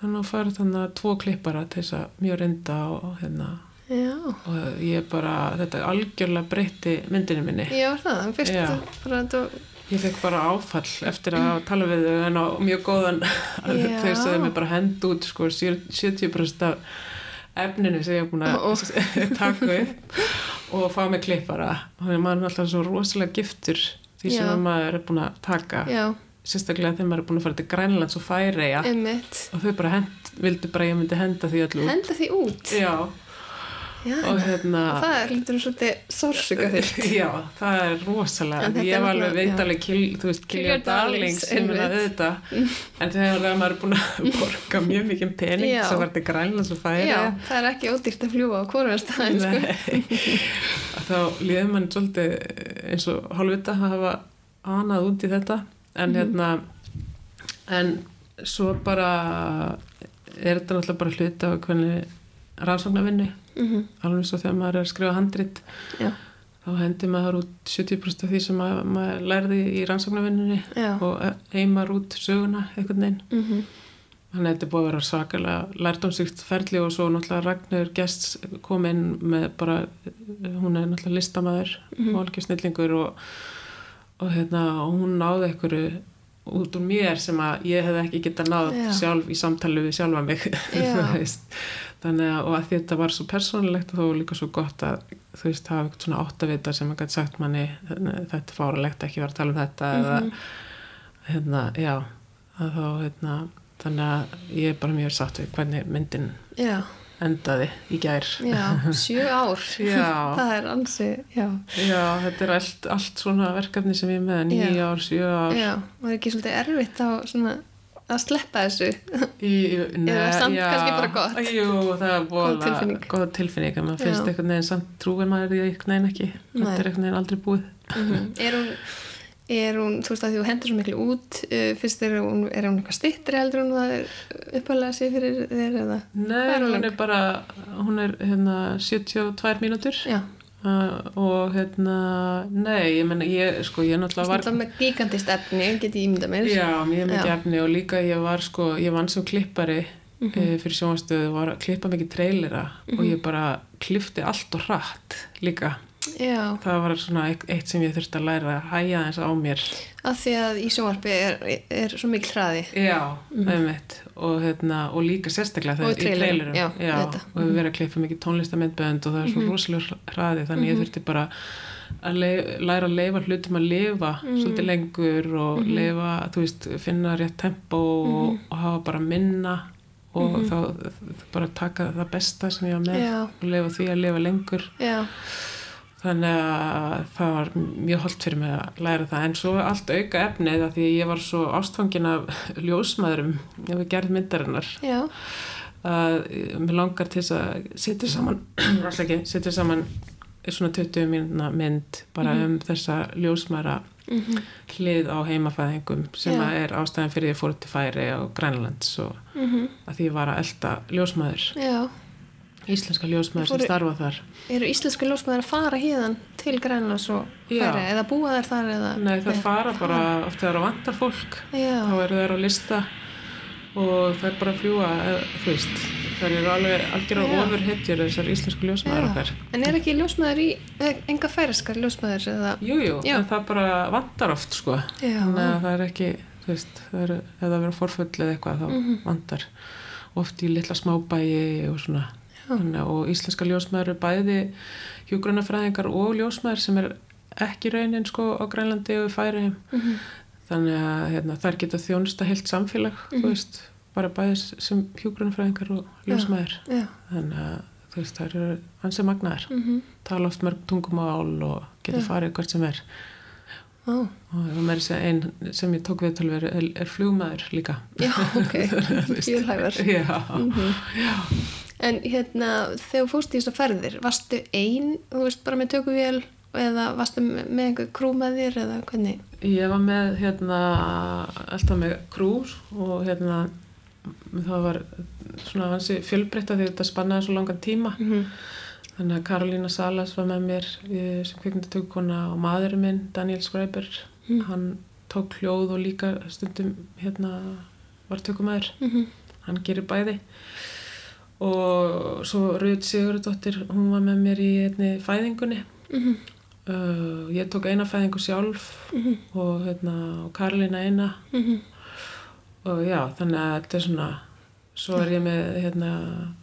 þannig að fara þannig að tvo klippara til þess að mjög reynda og hérna já. og ég bara, þetta algjörlega breytti myndinu minni Já, það, fyrst Já. bara þetta ég fekk bara áfall eftir að tala við þau á mjög góðan þeir sagði mér bara hend út sko 70% af efninu sem ég hef búin að Ó, ó. taka upp og fá mig klippara. Þannig að maður er alltaf svo rosalega giftur því sem Já. að maður er búin að taka. Já, sérstaklega þegar maður er búin að fara til Grænlands og einmitt. Og þau bara hend, vildi bara ég myndi henda því öllu út. Henda því út? Já, Já, og hérna og það er lítur svolítið sársöka þitt. Já, það er rosalega. En þetta ég var alveg náttúrulega- veit alveg kill, þú veist, Kill kill your your darlings sem er að auðvitað en þegar maður er búin að borga mjög mikið pening Já. sem var og færi Já, það. er ekki ódýrt að fljúa á hvorum staðin sko. þá líður mann svolítið eins og hálfvita að hafa anað út í þetta. En Mhm. hérna en svo bara er þetta náttúrulega bara hluti af hvernig rannsóknarvinni mm alveg svo þegar maður er að skrifa handrit Já, þá hendir maður út 70% af því sem maður, maður lærði í rannsóknarvinninni og eimar út söguna einhvern veginn. Mm þannig að þetta búið að vera svakalega lærdomsvíkt ferli og svo náttúrulega Ragnar Gests kom inn með bara hún er náttúrulega listamæður Mhm. og algjör snillingur og, og hérna og hún náði einhverju út úr mér sem að ég hef ekki getað náð Já. sjálf í samtali við sjálfa mig þannig að og að þetta var svo persónulegt og þó var líka svo gott að þú veist hafa eitthvað svona áttavita sem að gæti sagt manni þetta fáralegt ekki vera að tala um þetta Mhm. eða hérna, já að þá, hérna, þannig að ég er bara mjög sátt við hvernig myndin Já, endaði í gær já, sjö ár Já. Það er ansi, já já, þetta er allt, allt svona verkefni sem ég er með, nýja Já. ár, sjö ár Já, var ekki svolítið erfitt á svona að sleppa þessu í, Eða samt kannski bara gott. jú, það er tilfinning. góð tilfinning, en maður finnst Já. einhvern veginn samt trúin maður því einhvern veginn ekki Nei. þetta er einhvern veginn aldrei búið Mhm. Er hún Er hún, þú veist að þú hendur svo miklu út uh, fyrst er hún, er hún eitthvað styttri heldur hún er uppalega sér fyrir þér eða? Nei, er hún hún er bara hún er hérna 72 mínútur. Uh, og hérna nei, ég menna, ég, sko, ég náttúrulega var þetta með gigantist efni get ég ímynda mér. Já, mjög mikið efni og líka ég var sko, ég vann sem klippari Mhm. e, fyrir sjónastöðu var að klippa mikið trailera og ég bara klippti allt og hratt líka. Já, Það var svona eitt, sem ég þurfti að læra að hæja þess á mér. af því að í sjónvarpi er, er svo mikil hraði Já, einmitt og, hérna, og líka sérstaklega Mhm. Þegar í trailerum, já, auðvitað. og við verðum að klippa mikið tónlistamindbönd og það er Mhm. svo rosalega hraði þannig ég þurfti bara að læra að leifa hlutum að lifa Mhm. svolítið lengur og leifa, þú veist, finna rétt tempo og, Mhm. og hafa bara minna og þá bara taka það besta sem ég var með Já. og leifa því að lifa lengur Já, þannig að það var mjög holdt fyrir mig að læra það. En svo allt auka efnið að því að ég var svo ástfangin af ljósmaðurum ef við gerðum myndarinnar. Já, að mér langar til þess að setja saman setja saman svona 20 mínuna mynd bara um þessa ljósmaðra mhm, hlið á heimafæðingum sem Já. að er ástæðan fyrir ég fór til Færi á Grænlands og mhm, að því ég var að elda ljósmaður já íslenska ljósmaður Fóru- sem starfa þar. Eru íslensku ljósmaður að fara híðan til Grænlands og færi eða búa þær þar eða Nei, það fara bara oft þegar það vantar fólk. Já, þá eru þær á lista og það er bara fljúa eða, þú veist, þær eru alveg algjör á Já. ofur hetjur þessar íslensku ljósmaður okkar. En er ekki ljósmaður í eh, enga færiskar ljósmaður eða? Jújú, jú, en það bara vantar oft sko. Já. að það er ekki þú veist, er, það verður forfull eða eitthvað þá Mhm. vantar oft í litla smábæi og svona þannig, og íslenska ljósmaður eru bæði hjúgrunafræðingar og ljósmaður sem er ekki raunin sko á Grænlandi og í Færiheim Mhm. þannig að hérna, þær geta þjónusta heilt samfélag þú veist, bara bæði sem hjúgrunafræðingar og ljósmaður Já, þannig að veist, þær eru ansið magnaðar. Mhm, tala oft mörg tungumál og geta Já. farið hvert sem er. Ó, og segja einn sem ég tók viðtal við er, er flugmaður líka. Já, ok, fjölhæfar. já, En hérna, þegar þú fórst í þessar ferðir, varstu ein, þú veist, bara með tökuvél eða varstu með einhver krú með þér eða hvernig? ég var með hérna alltaf með krús og hérna það var svona hansi fjölbreytta því þetta spannaði svo langan tíma Mm -hmm. þannig að Karolína Salas var með mér eh, sem kvikmyndatökukona og maðurinn minn Daniel Skræber Mm. hann tók hljóð og líka stundum hérna var tökumæður Mm hann gerir bæði og svo Rut Sigurðardóttir hún var með mér í einni fæðingunni. -hmm. uh, ég tók eina fæðingu sjálf Mhm. og, hérna, og Karolína eina. Og já, þannig að þetta er svona svo er ég með hérna,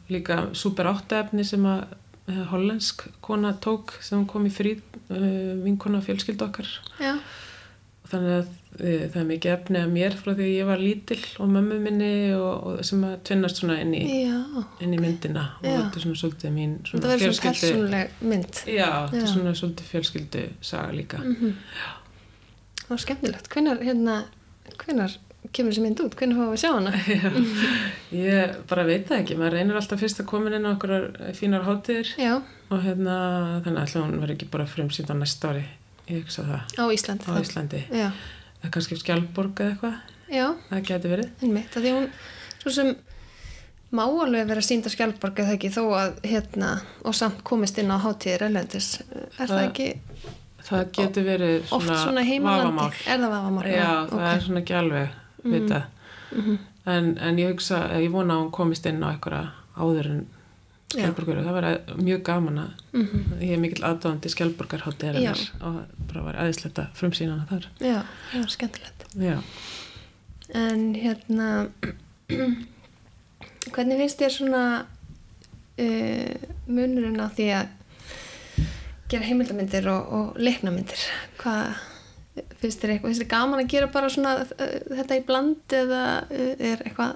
líka super áttaefni sem að eh, hollensk kona tók sem kom í frí uh, vinkona fjölskyld okkar. Já, þannig að uh, það er mikið efni að mér frá því ég var lítill og mömmu minni og, og sem að tvinnast svona inn í, já. inn í myndina og Já. þetta er svona svolítið mín Þetta svona verður svona persónuleg mynd. já, þetta er svona svolítið fjölskyldu saga líka Mm Það var skemmtilegt. Hvenær, hérna, hvenær kemur þessi mynd út? Hvenær fáum við að sjá hana? ég bara veit það ekki, maður reynir alltaf fyrst að koma inn á okkur fínar hátíðir Já, og hérna þannig að hún verður ekki bara frumsýnd á næsta ári ég hugsa það á Íslandi. á Íslandi Já, eða kannski Skjálborg eða eitthvað það geti verið einmitt. Það því hún, svo sem má alveg vera sínd á skjálfborg eða ekki þó að, hérna, og samt komist inn á hátíðir erlendis. Er það, Það- ekki það geti verið oft svona, svona heimalandi? Er það vafamál? já, það er svona ekki alveg vita Mhm. en, en ég hugsa, ég vona að hún komist inn á eitthvað áður en Skjálborgur það var mjög gaman að Mhm. ég er mikill aðdáðandi Skjálborgarhátti Já. og bara var aðeinslegt að frumsýna hana þar Já, já, skemmtilegt. já, En hérna, hvernig finnst þér svona uh, munurinn á því að gera heimildamindir og, og leiknamyndir? Hvað finnst þér eitthvað, finnst þér gaman að gera bara svona uh, þetta í bland eða uh, er eitthvað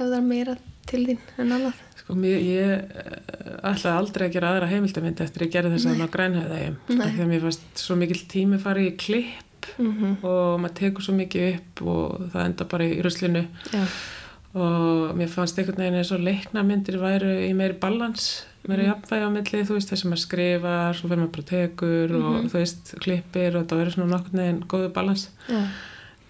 höfðar meira til þín en annað? Sko, mér, ég eh, ætlaði aldrei að gera aðra heimildamindi eftir að ég gerði þess að ná grænhæðaðum Nei. því að mér fannst svo mikil tími farið í klipp Mm -hmm. og maður tekur svo mikið upp og það enda bara í ruslinu. Já, og mér fannst einhvern veginn eins og leiknamyndir væru í meiri balans meiri jafnvægi á milli, þú veist, þess að maður skrifar svo fyrir maður bara tekur og þú veist, klippir og það verður svona nokkurn veginn góðu balans. Já,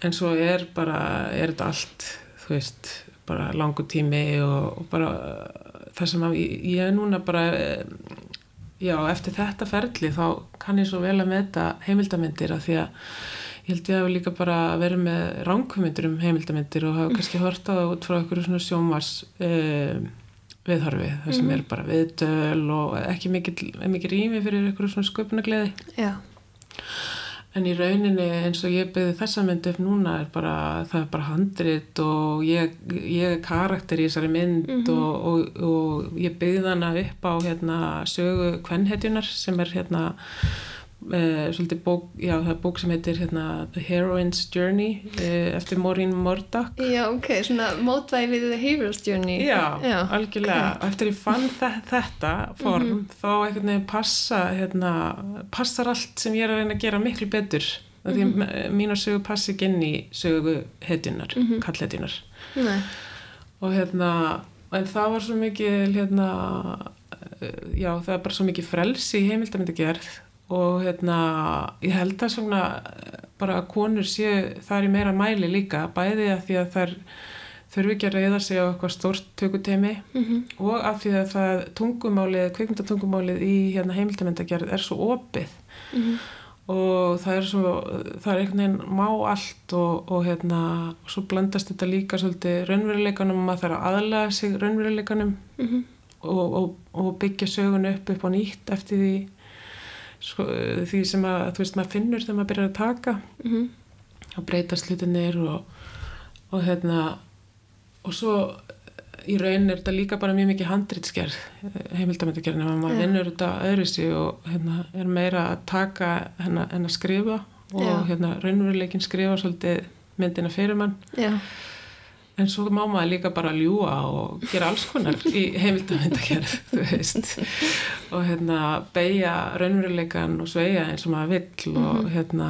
en svo er bara, er þetta allt þú veist, bara langu tími og, og bara það sem að ég, er núna bara eh, já, eftir þetta ferli þá kann ég svo vel að meta heimildamindir af því að ég held ég hafi líka bara verið með ránkvömyndir um heimildamindir og hafa kannski hort á það út frá einhverju svona sjómars uh, viðhorfi, það sem er bara viðdöl og ekki mikið, mikið rými fyrir einhverju svona sköpunagleði já, En í rauninni eins og ég byrði þessa mynd upp núna er bara, það er bara handrit og ég, ég er karakter í þessari mynd og, og, og ég byrði hana upp á hérna, sögu kvennhetjunar sem er hérna e, svolítið bók, já það er bók sem heitir hérna The Heroine's Journey e, eftir Maureen Murdoch. já, ok, svona mótvæði við The Hero's Journey. Já, já algjörlega. Og eftir ég fann þe þetta form, þá einhvern veginn passa, hérna, passar allt sem ég er að reyna að gera miklu betur. Mm Því að mínar sögu passi ekki inn í sögu hetjunar, mm kallhetjunar. Nei, Og hérna, en það var svo mikið, hérna, eh, já, það er bara svo mikið frelsi í heimildamindagerð og hérna, ég held að svona eh, bara að konur séu þar í meira mæli líka, bæði að því að þær þurfi ekki að reyða sig á eitthvað stórt tökutemi Mhm. og af því að það tungumálið, kvikmyndatungumálið í hérna, heimildamindagerð er svo opið Mhm. og það er svo, það er einhvern veginn má allt og, og hérna og svo blandast þetta líka svolítið raunveruleikanum og maður þarf að aðlaga sig raunveruleikanum Mhm. og, og, og byggja sögun upp upp á nýtt eftir því sko, því sem að, þú veist, maður finnur þegar maður byrjar að taka Mhm. og breytast hlutinir og, og hérna og svo í raun er þetta líka bara mjög mikið handritsgerð heimildamöndagerð en maður Já. vinnur þetta öðru sig og hérna, er meira að taka hérna, en að skrifa og Já. hérna, raunveruleikin skrifa svolítið myndina fyrir mann Já, en svo má maður líka bara ljúa og gera alls konar í heimildamöndagerð þú veist. Og hérna beigja raunveruleikan og sveia eins og maður vill og hérna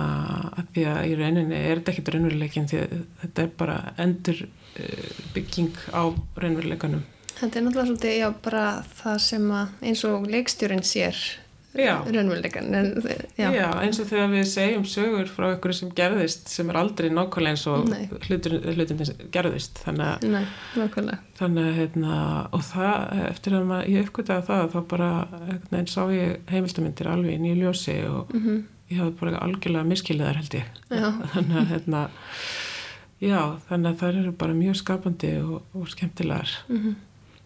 að því að í rauninni er þetta ekkit raunveruleikin því þetta er bara endur uh, bygging á raunveruleikanum. Þetta er náttúrulega svolítið, já, bara það sem að eins og leikstjórin sér En já, Já. eins og þegar við segjum sögur frá einhverju sem gerðist sem er aldrei nákvæmlega eins og hlutur, hlutin gerðist þannig að, nei, þannig að hérna, og það, eftir að maður, ég uppgötaði það þá bara, veginn sá ég heimildamindir alveg í nýju ljósi og Mm ég hafði bara algjörlega miskilið þar held ég. Já, þannig að hérna já, þannig að það eru bara mjög skapandi og, og skemmtilegar. Mm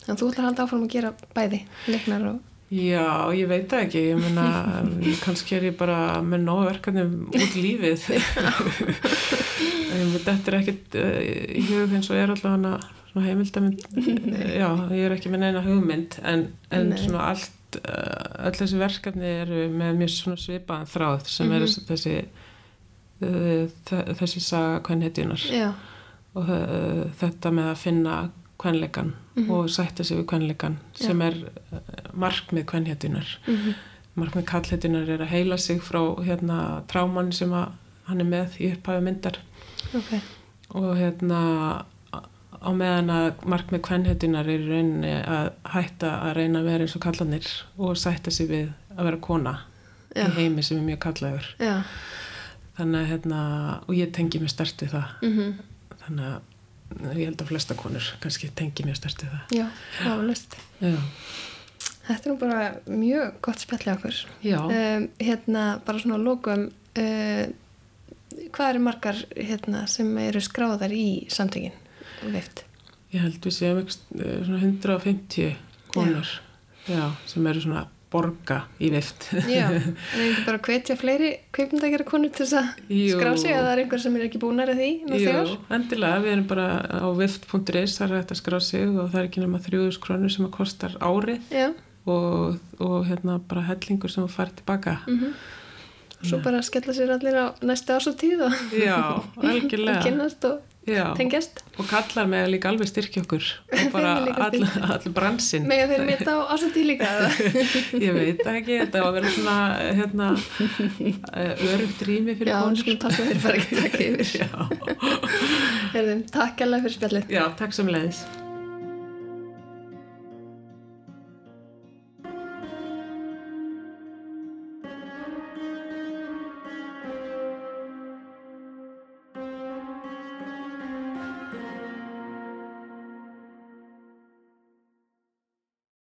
þannig að þú ætlar að halda áfram að gera bæði, leiknar og, Já, ég veit það ekki, ég meina kannski er ég bara með nógu verkefnum út lífið. Þetta er ekkit uh, í hug eins og er allavega svona heimildamind já, ég er ekki með neina hugmynd en, en svona allt uh, öll þessi verkefni eru með mjög svona svipaðan þráð sem er Mhm. þessi uh, þe- þessi saga kvenhetjunar já, og þetta með að finna kvenleikan Mhm. og sætta sig við kvenleikan sem er uh, markmið kvenhetjunar mm markmið kallhetjunar er að heila sig frá hérna tráman sem að hann er með í upphafi myndar. Ok, og hérna á meðan að markmið kvenhetjunar er í rauninni að hætta að reyna að vera eins og kallanir og sætta sig við að vera kona já, í heimi sem er mjög kallaður já, þannig að hérna og ég tengi mér stert við það. Mm þannig að ég held að flesta konur kannski tengi mér stert við það já, áflust. já, Þetta er nú bara mjög gott spjallið okkur. já. Um, hérna, bara svona að lókum, uh, hvað eru margar hérna, sem eru skráðar í samtökin vift? Ég held við séum ekki svona 150 konur já. sem eru svona borga í vift. Já, en einhver bara hvetja fleiri kveipmyndakera konur til þess að skrá sig eða það er einhver sem er ekki búnar að því? Jú, endilega, við erum bara á vift.is, það er hægt að skrá sig og það er ekki nema 3000 krónur sem að kostar árið og, og hérna bara hellingur sem að fara tilbaka. mm svo bara skella sér allir á næstu ásóttíð og, Já, og kynnast og Já, tengjast. og kallar með líka alveg styrkja okkur og bara all, all bransinn. Mega þeir mitt á ásóttíð líka? Ég veit ekki, þetta var vera svona hérna, örugt rými fyrir Já, konur. skulum passa þeir fara ekki að taka yfir. Já, Herðum, takk alveg fyrir spjallið. já, takk sem leiðis.